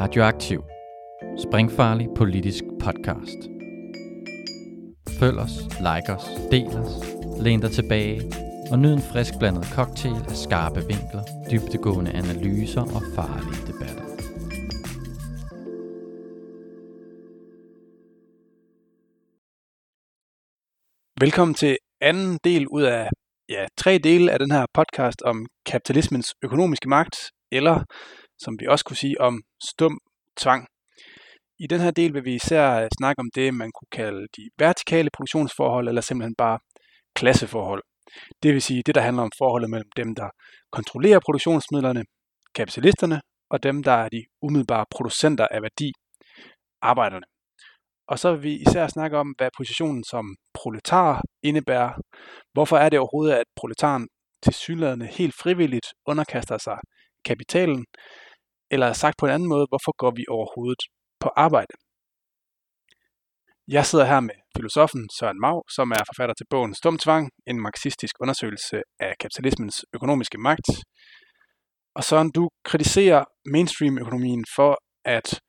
Radioaktiv. Springfarlig politisk podcast. Følg os, like os, del os, læn dig tilbage og nyd en frisk blandet cocktail af skarpe vinkler, dybtegående analyser og farlige debatter. Velkommen til anden del ud af ja, tre dele af den her podcast om kapitalismens økonomiske magt, eller som vi også kunne sige om stum tvang. I den her del vil vi især øh, snakke om det, man kunne kalde de vertikale produktionsforhold, eller simpelthen bare klasseforhold. Det vil sige det, der handler om forholdet mellem dem, der kontrollerer produktionsmidlerne, kapitalisterne, og dem, der er de umiddelbare producenter af værdi, arbejderne. Og så vil vi især snakke om, hvad positionen som proletar indebærer. Hvorfor er det overhovedet, at proletaren til synlædende helt frivilligt underkaster sig kapitalen? Eller sagt på en anden måde, hvorfor går vi overhovedet på arbejde? Jeg sidder her med filosofen Søren Mau, som er forfatter til bogen Stumtvang, en marxistisk undersøgelse af kapitalismens økonomiske magt. Og Søren, du kritiserer mainstream-økonomien for, at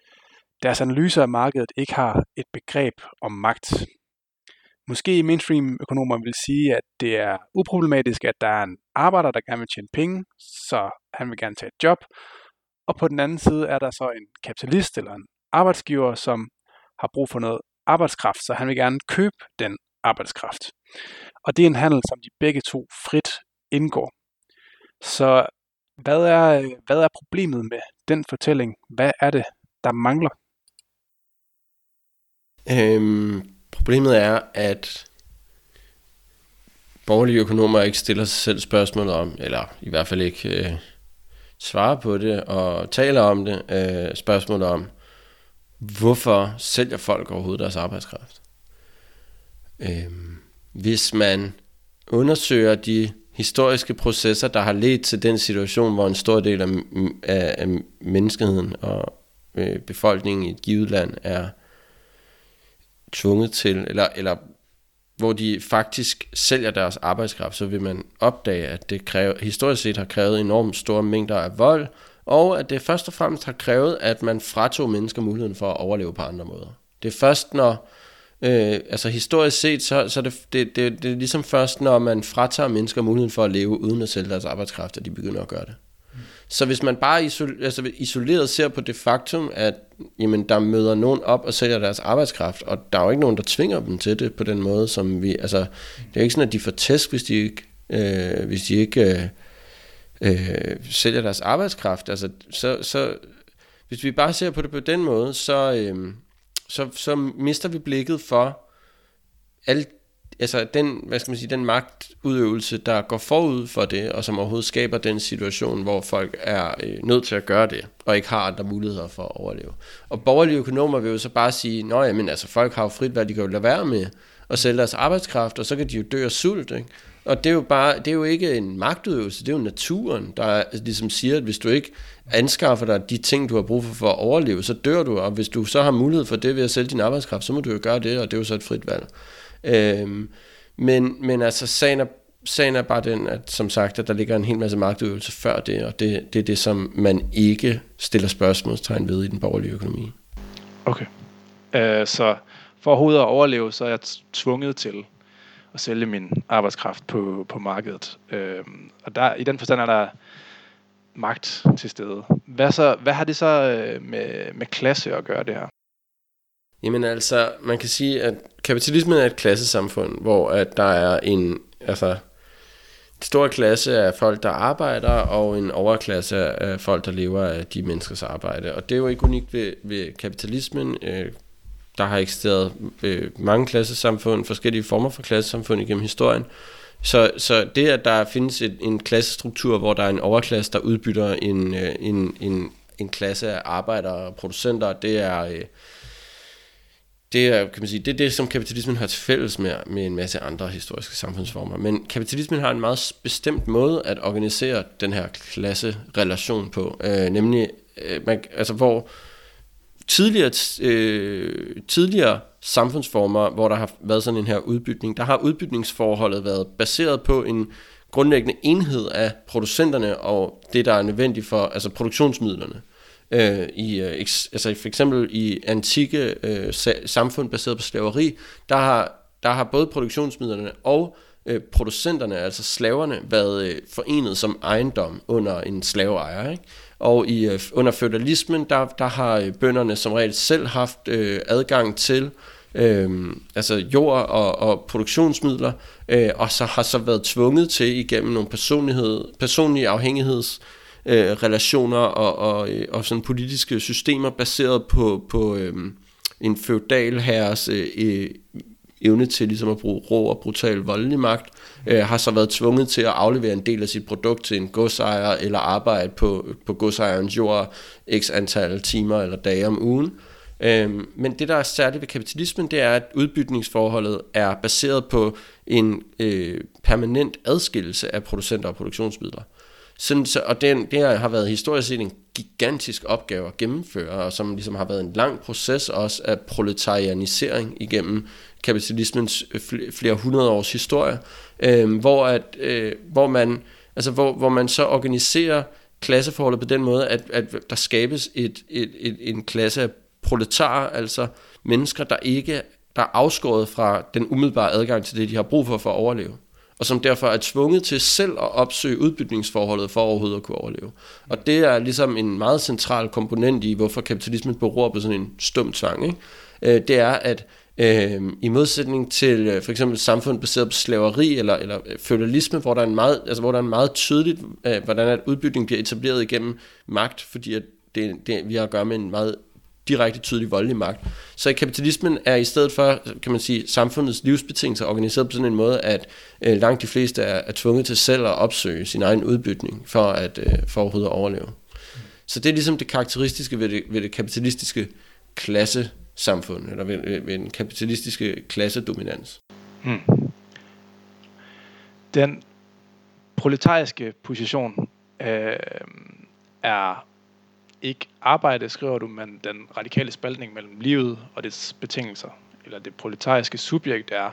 deres analyser af markedet ikke har et begreb om magt. Måske mainstream-økonomer vil sige, at det er uproblematisk, at der er en arbejder, der gerne vil tjene penge, så han vil gerne tage et job. Og på den anden side er der så en kapitalist eller en arbejdsgiver, som har brug for noget arbejdskraft, så han vil gerne købe den arbejdskraft. Og det er en handel, som de begge to frit indgår. Så hvad er, hvad er problemet med den fortælling? Hvad er det, der mangler? Øhm, problemet er, at borgerlige økonomer ikke stiller sig selv spørgsmål om, eller i hvert fald ikke øh, svarer på det og taler om det, øh, spørgsmålet om, hvorfor sælger folk overhovedet deres arbejdskraft? Øh, hvis man undersøger de historiske processer, der har ledt til den situation, hvor en stor del af, af, af menneskeheden og øh, befolkningen i et givet land er tvunget til, eller, eller hvor de faktisk sælger deres arbejdskraft, så vil man opdage, at det kræver, historisk set har krævet enormt store mængder af vold, og at det først og fremmest har krævet, at man fratog mennesker muligheden for at overleve på andre måder. Det er først når, øh, altså historisk set, så, så det, det, det, det er ligesom først, når man fratager mennesker muligheden for at leve uden at sælge deres arbejdskraft, at de begynder at gøre det. Så hvis man bare isol, altså isoleret ser på det faktum, at jamen, der møder nogen op og sælger deres arbejdskraft, og der er jo ikke nogen, der tvinger dem til det på den måde, som vi, altså, det er jo ikke sådan, at de får tæsk, hvis de ikke, øh, hvis de ikke øh, øh, sælger deres arbejdskraft. Altså, så, så, hvis vi bare ser på det på den måde, så, øh, så, så mister vi blikket for alt, altså den, hvad skal man sige, den magt, magtudøvelse, der går forud for det, og som overhovedet skaber den situation, hvor folk er øh, nødt til at gøre det, og ikke har andre muligheder for at overleve. Og borgerlige økonomer vil jo så bare sige, nå ja, men altså folk har jo frit valg, de kan jo lade være med at sælge deres arbejdskraft, og så kan de jo dø af sult, ikke? Og det er jo bare, det er jo ikke en magtudøvelse, det er jo naturen, der ligesom siger, at hvis du ikke anskaffer dig de ting, du har brug for for at overleve, så dør du, og hvis du så har mulighed for det ved at sælge din arbejdskraft, så må du jo gøre det, og det er jo så et frit valg. Øhm, men, men altså, sagen er, sagen er bare den, at som sagt, at der ligger en hel masse magtøvelse før det, og det, det er det, som man ikke stiller spørgsmålstegn ved i den borgerlige økonomi. Okay. Uh, så for overhovedet at overleve, så er jeg tvunget til at sælge min arbejdskraft på, på markedet. Uh, og der, i den forstand er der magt til stede. Hvad, så, hvad har det så øh, med, med klasse at gøre det her? Jamen altså, man kan sige, at kapitalismen er et klassesamfund, hvor at der er en, altså, en stor klasse af folk, der arbejder, og en overklasse af folk, der lever af de menneskers arbejde. Og det er jo ikke unikt ved, ved kapitalismen. Øh, der har eksisteret øh, mange klassesamfund, forskellige former for klassesamfund igennem historien. Så, så det, at der findes et, en klassestruktur, hvor der er en overklasse, der udbytter en, øh, en, en, en klasse af arbejdere og producenter, det er... Øh, det er, kan man sige, det er det, som kapitalismen har til fælles med, med en masse andre historiske samfundsformer. Men kapitalismen har en meget bestemt måde at organisere den her klasserelation på, øh, nemlig, øh, man, altså hvor tidligere, øh, tidligere samfundsformer, hvor der har været sådan en her udbytning, der har udbytningsforholdet været baseret på en grundlæggende enhed af producenterne og det, der er nødvendigt for, altså produktionsmidlerne. Øh, i, øh, altså for eksempel i antikke øh, samfund baseret på slaveri, der har, der har både produktionsmidlerne og øh, producenterne, altså slaverne, været øh, forenet som ejendom under en slaveejer. Ikke? Og i, øh, under feudalismen, der, der har øh, bønderne som regel selv haft øh, adgang til øh, altså jord og, og produktionsmidler, øh, og så har så været tvunget til igennem nogle personlighed, personlige afhængigheds øh, relationer og, og, øh, og sådan politiske systemer baseret på, på øh, en feudal herres øh, øh, evne til ligesom at bruge rå og brutal voldelig magt, øh, har så været tvunget til at aflevere en del af sit produkt til en godsejer eller arbejde på, på godsejerens jord x antal timer eller dage om ugen. Øh, men det, der er særligt ved kapitalismen, det er, at udbytningsforholdet er baseret på en øh, permanent adskillelse af producenter og produktionsmidler. Sådan, så, og den, det har været historisk set en gigantisk opgave at gennemføre, og som ligesom har været en lang proces også af proletarianisering igennem kapitalismens øh, flere hundrede års historie, øh, hvor, at, øh, hvor, man, altså hvor, hvor man så organiserer klasseforholdet på den måde, at, at der skabes et, et, et, en klasse af proletarer, altså mennesker, der ikke der er afskåret fra den umiddelbare adgang til det, de har brug for for at overleve og som derfor er tvunget til selv at opsøge udbytningsforholdet for overhovedet at kunne overleve. Og det er ligesom en meget central komponent i, hvorfor kapitalismen beror på sådan en stum tvang. Ikke? Øh, det er, at øh, i modsætning til øh, for eksempel samfund baseret på slaveri eller, eller øh, feudalisme, hvor der er en meget, altså, hvor der er en meget tydeligt, øh, hvordan at udbytning bliver etableret igennem magt, fordi at det, det, vi har at gøre med en meget direkte tydelig voldelig magt. Så kapitalismen er i stedet for, kan man sige, samfundets livsbetingelser organiseret på sådan en måde, at øh, langt de fleste er, er tvunget til selv at opsøge sin egen udbytning for at øh, for overhovedet at overleve. Så det er ligesom det karakteristiske ved det, ved det kapitalistiske klassesamfund, eller ved, ved den kapitalistiske klassedominans. Hmm. Den proletariske position øh, er ikke arbejde, skriver du, men den radikale spaltning mellem livet og dets betingelser, eller det proletariske subjekt er,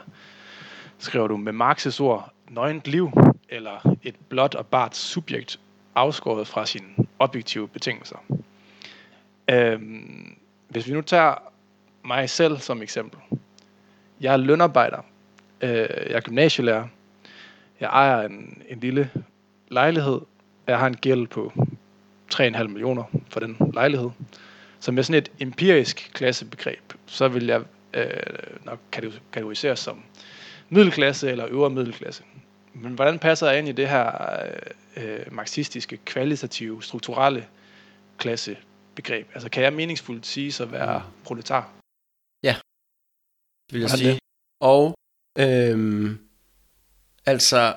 skriver du med Marx's ord, nøgent liv, eller et blot og bart subjekt, afskåret fra sine objektive betingelser. Øhm, hvis vi nu tager mig selv som eksempel. Jeg er lønarbejder. Øh, jeg er gymnasielærer. Jeg ejer en, en lille lejlighed. Jeg har en gæld på 3,5 millioner for den lejlighed. Så med sådan et empirisk klassebegreb, så vil jeg øh, nok kategoriseres som middelklasse eller øvre middelklasse. Men hvordan passer jeg ind i det her øh, marxistiske, kvalitative, strukturelle klassebegreb? Altså kan jeg meningsfuldt sige så være mm. proletar? Ja, vil jeg sige. Det? Og øhm, altså,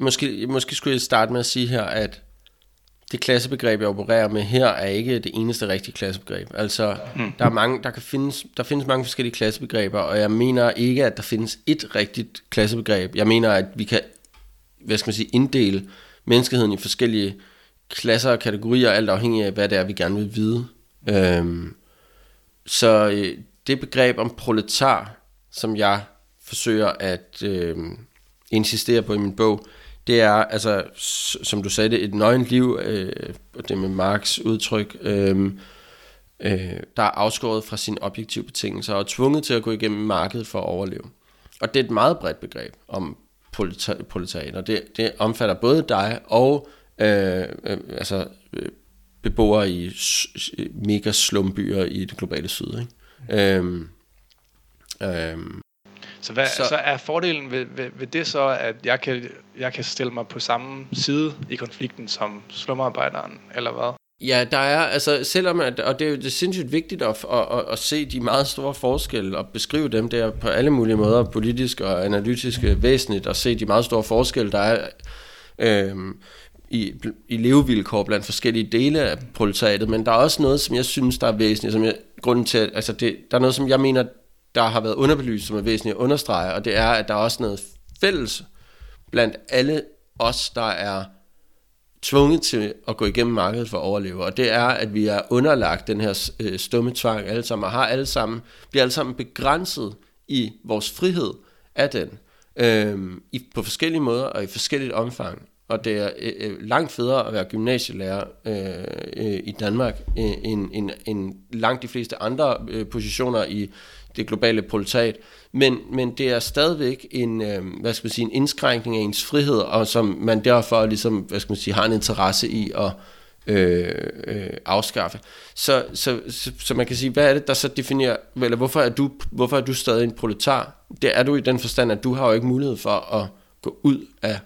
måske, måske skulle jeg starte med at sige her, at det klassebegreb, jeg opererer med her, er ikke det eneste rigtige klassebegreb. Altså, mm. der, er mange, der, kan findes, der findes mange forskellige klassebegreber, og jeg mener ikke, at der findes et rigtigt klassebegreb. Jeg mener, at vi kan hvad skal man sige, inddele menneskeheden i forskellige klasser og kategorier, alt afhængig af, hvad det er, vi gerne vil vide. Øhm, så øh, det begreb om proletar, som jeg forsøger at øh, insistere på i min bog, det er, altså, som du sagde, det et nøgent liv, øh, det med Marx udtryk, øh, øh, der er afskåret fra sine objektive betingelser og er tvunget til at gå igennem markedet for at overleve. Og det er et meget bredt begreb om proletariat, og det, det omfatter både dig og øh, øh, altså, øh, beboere i mega slumbyer i det globale syd. Ikke? Øhm, øhm, så, hvad, så, så er fordelen ved, ved, ved det så, at jeg kan, jeg kan stille mig på samme side i konflikten som slumarbejderen, eller hvad? Ja, der er, altså selvom, at, og det er jo det er sindssygt vigtigt at, at, at, at se de meget store forskelle og beskrive dem der på alle mulige måder, politisk og analytisk væsentligt, og se de meget store forskelle, der er øh, i, i levevilkår blandt forskellige dele af proletariatet, men der er også noget, som jeg synes, der er væsentligt, som jeg, grunden til, at, altså det, der er noget, som jeg mener, der har været underbelyst, som er væsentligt at understrege, og det er, at der er også noget fælles blandt alle os, der er tvunget til at gå igennem markedet for at overleve, og det er, at vi er underlagt den her øh, stumme tvang alle sammen, og har alle sammen, bliver alle sammen begrænset i vores frihed af den, øh, i, på forskellige måder og i forskelligt omfang. Og det er øh, øh, langt federe at være gymnasielærer øh, øh, i Danmark, øh, end, end, end langt de fleste andre øh, positioner i det globale proletariat. Men, men det er stadigvæk en, øh, hvad skal man sige, en indskrænkning af ens frihed, og som man derfor ligesom, hvad skal man sige, har en interesse i at øh, øh, afskaffe. Så, så, så, så man kan sige, hvad er det, der så definerer, eller hvorfor er du, hvorfor er du stadig en proletar? Det er du i den forstand, at du har jo ikke mulighed for at gå ud af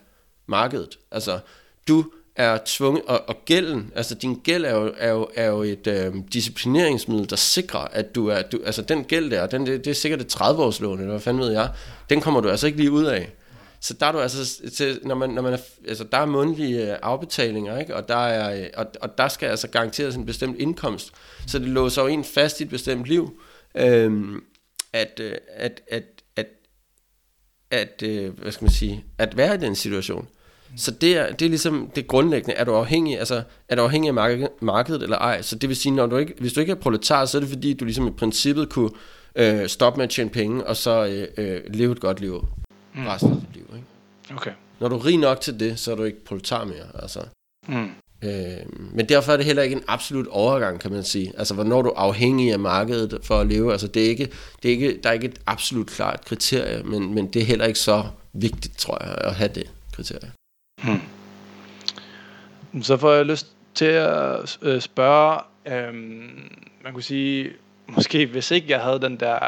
markedet. Altså, du er tvunget, og, og gælden, altså din gæld er jo, er jo, er jo et øh, disciplineringsmiddel, der sikrer, at du er, du, altså den gæld der, den, det, det er sikkert et 30-årslån, eller hvad fanden ved jeg, den kommer du altså ikke lige ud af. Så der er du altså, til, når man, når man er, altså der er mundtlige øh, afbetalinger, ikke? Og, der er, øh, og, og der skal altså garanteres en bestemt indkomst. Så det låser jo en fast i et bestemt liv, øhm, at, øh, at, at, at, at, at, hvad skal man sige, at være i den situation. Så det er, det er ligesom det grundlæggende. Er du afhængig, altså, er du afhængig af markedet, markedet eller ej? Så det vil sige, når du ikke, hvis du ikke er proletar, så er det fordi, du ligesom i princippet kunne øh, stoppe med at tjene penge, og så øh, øh, leve et godt liv mm. resten af dit liv. Ikke? Okay. Når du er rig nok til det, så er du ikke proletar mere. Altså. Mm. Øh, men derfor er det heller ikke en absolut overgang, kan man sige. Altså, hvornår du er afhængig af markedet for at leve. Altså, det er ikke, det er ikke, der er ikke et absolut klart kriterie, men, men det er heller ikke så vigtigt, tror jeg, at have det kriterie. Hmm. Så får jeg lyst til at øh, spørge, øhm, man kunne sige, måske hvis ikke jeg havde den der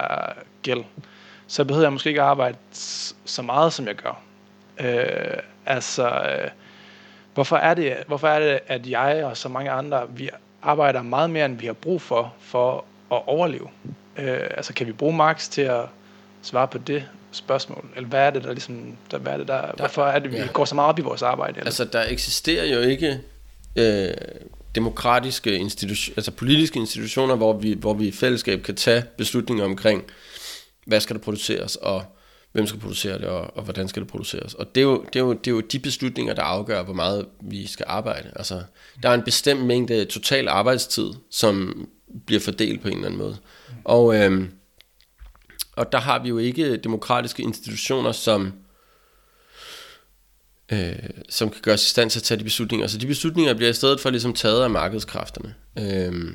gæld, så behøvede jeg måske ikke arbejde så meget, som jeg gør. Øh, altså, øh, hvorfor, er det, hvorfor er det, at jeg og så mange andre, vi arbejder meget mere, end vi har brug for, for at overleve? Øh, altså, kan vi bruge Marx til at svare på det spørgsmål? Eller hvad er det, der ligesom, der, hvad er det, der, der hvorfor er det, vi ja. går så meget op i vores arbejde? Eller? Altså, der eksisterer jo ikke øh, demokratiske institutioner, altså politiske institutioner, hvor vi, hvor vi i fællesskab kan tage beslutninger omkring, hvad skal der produceres, og hvem skal producere det, og, og hvordan skal det produceres. Og det er, jo, det, er jo, det er jo de beslutninger, der afgør, hvor meget vi skal arbejde. Altså, der er en bestemt mængde total arbejdstid, som bliver fordelt på en eller anden måde. Og, øh, og der har vi jo ikke demokratiske institutioner, som, øh, som kan gøre os i stand til at tage de beslutninger. Så de beslutninger bliver i stedet for ligesom taget af markedskræfterne. Øh,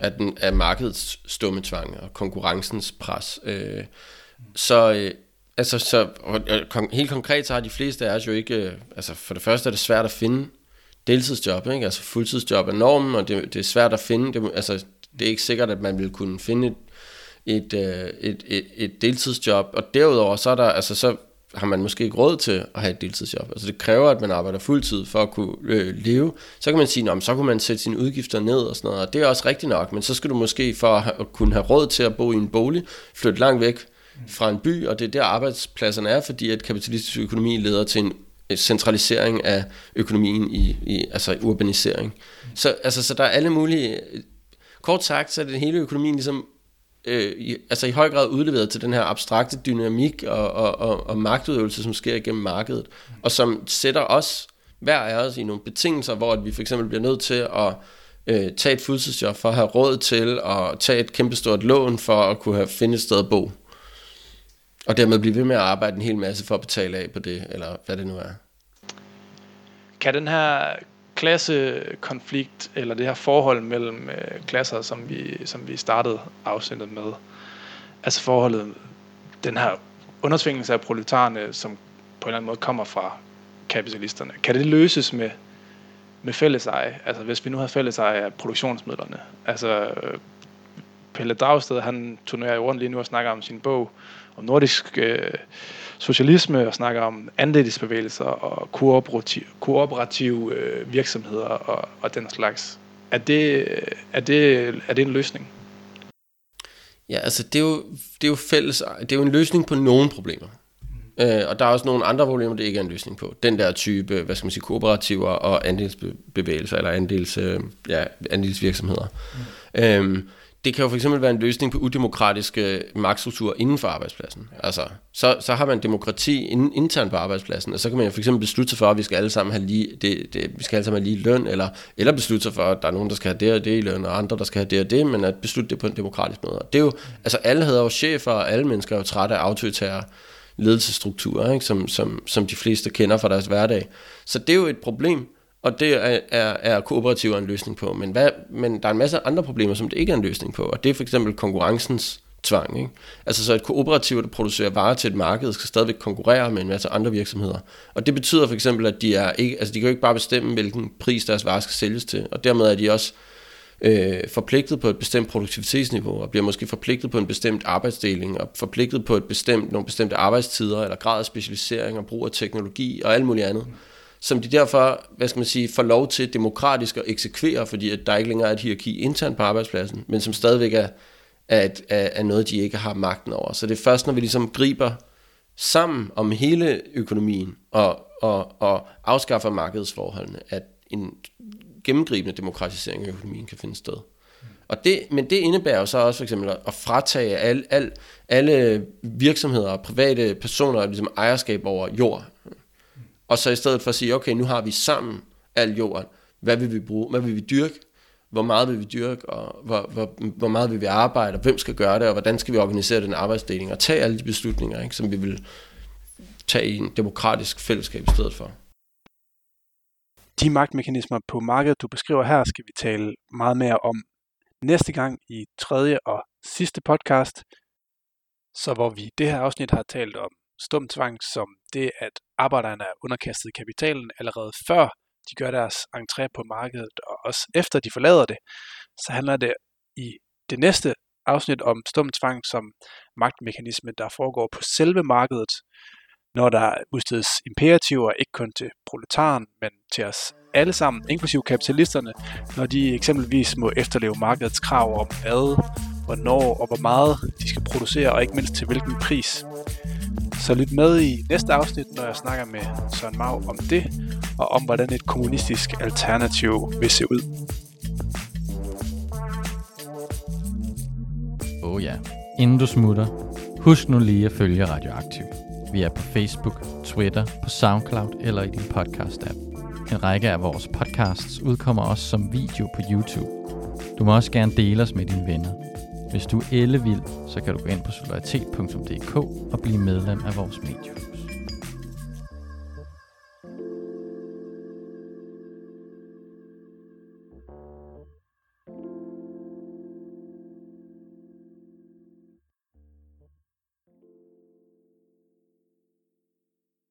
af, den, af markedets stumme tvang og konkurrencens pres. Øh, så, øh, altså, så og, og, helt konkret så har de fleste af os jo ikke, øh, altså for det første er det svært at finde deltidsjob, ikke? altså fuldtidsjob er normen, og det, det er svært at finde, det, altså det er ikke sikkert, at man vil kunne finde et, et, øh, et, et, et deltidsjob, og derudover så er der, altså så har man måske ikke råd til at have et deltidsjob. Altså det kræver, at man arbejder fuldtid for at kunne øh, leve. Så kan man sige, at så kunne man sætte sine udgifter ned og sådan noget, og det er også rigtigt nok, men så skal du måske for at, at kunne have råd til at bo i en bolig, flytte langt væk fra en by, og det er der arbejdspladserne er, fordi at kapitalistisk økonomi leder til en øh, centralisering af økonomien i, i altså urbanisering. Så, altså, så der er alle mulige... Øh, kort sagt, så er det hele økonomien ligesom øh, i, altså i høj grad udleveret til den her abstrakte dynamik og, og, og, og magtudøvelse, som sker igennem markedet, og som sætter os, hver af os, i nogle betingelser, hvor at vi for eksempel bliver nødt til at øh, tage et fuldtidsjob for at have råd til at tage et kæmpestort lån for at kunne have finde et sted at bo. Og dermed blive ved med at arbejde en hel masse for at betale af på det, eller hvad det nu er. Kan den her klassekonflikt, eller det her forhold mellem øh, klasser, som vi, som vi startede afsnittet med. Altså forholdet, den her undersvingelse af proletarerne, som på en eller anden måde kommer fra kapitalisterne. Kan det løses med, med fælleseje? Altså hvis vi nu har fælleseje af produktionsmidlerne. Altså Pelle Dragsted, han turnerer rundt lige nu og snakker om sin bog om nordisk øh, socialisme og snakker om andelsbevægelser og kooperative, kooperative øh, virksomheder og, og den slags. Er det, er, det, er det en løsning? Ja, altså det er jo, det er jo fælles, det er jo en løsning på nogle problemer. Mm. Øh, og der er også nogle andre problemer, det ikke er en løsning på. Den der type, hvad skal man sige, kooperativer og andelsbevægelser, eller andels, øh, ja, andelsvirksomheder. Mm. Øhm, det kan jo for eksempel være en løsning på udemokratiske magtstrukturer inden for arbejdspladsen. Altså, så, så har man demokrati in, internt på arbejdspladsen, og så kan man jo for eksempel beslutte sig for, at vi skal alle sammen have lige, det, det, vi skal alle sammen have lige løn, eller, eller beslutte sig for, at der er nogen, der skal have det og det i løn, og andre, der skal have det og det, men at beslutte det på en demokratisk måde. Det er jo, altså alle hedder jo chefer, og alle mennesker er jo trætte af autoritære ledelsesstrukturer, ikke? Som, som, som de fleste kender fra deres hverdag. Så det er jo et problem, og det er, er, er kooperativer en løsning på. Men, hvad, men der er en masse andre problemer, som det ikke er en løsning på, og det er for eksempel konkurrencens tvang. Ikke? Altså så et kooperativ, der producerer varer til et marked, skal stadigvæk konkurrere med en masse andre virksomheder. Og det betyder for eksempel, at de, er ikke, altså de kan jo ikke bare bestemme, hvilken pris deres varer skal sælges til, og dermed er de også øh, forpligtet på et bestemt produktivitetsniveau, og bliver måske forpligtet på en bestemt arbejdsdeling, og forpligtet på et bestemt, nogle bestemte arbejdstider, eller grad af specialisering og brug af teknologi og alt muligt andet, som de derfor, hvad skal man sige, får lov til demokratisk at eksekvere, fordi at der ikke længere er et hierarki internt på arbejdspladsen, men som stadigvæk er, er, er, er noget, de ikke har magten over. Så det er først, når vi ligesom griber sammen om hele økonomien og, og, og afskaffer markedsforholdene, at en gennemgribende demokratisering af økonomien kan finde sted. Og det, men det indebærer jo så også for eksempel at fratage al, al, alle virksomheder og private personer ligesom ejerskab over jord. Og så i stedet for at sige, okay, nu har vi sammen al jorden. Hvad vil vi bruge? Hvad vil vi dyrke? Hvor meget vil vi dyrke? Og hvor, hvor, hvor meget vil vi arbejde? Og hvem skal gøre det? Og hvordan skal vi organisere den arbejdsdeling? Og tage alle de beslutninger, ikke, som vi vil tage i en demokratisk fællesskab i stedet for de magtmekanismer på markedet, du beskriver her, skal vi tale meget mere om næste gang i tredje og sidste podcast. Så hvor vi i det her afsnit har talt om stumtvang som det, at arbejderne er underkastet kapitalen allerede før de gør deres entré på markedet, og også efter de forlader det, så handler det i det næste afsnit om stumtvang som magtmekanisme, der foregår på selve markedet, når der udstedes imperativer, ikke kun til proletaren, men til os alle sammen, inklusive kapitalisterne, når de eksempelvis må efterleve markedets krav om hvad, hvornår og hvor meget de skal producere, og ikke mindst til hvilken pris. Så lyt med i næste afsnit, når jeg snakker med Søren Mau om det, og om hvordan et kommunistisk alternativ vil se ud. Oh ja. Inden du smutter, husk nu lige at følge Radioaktiv. Vi er på Facebook, Twitter, på SoundCloud eller i din podcast-app. En række af vores podcasts udkommer også som video på YouTube. Du må også gerne dele os med dine venner. Hvis du er ellevild, så kan du gå ind på solidaritet.dk og blive medlem af vores medie.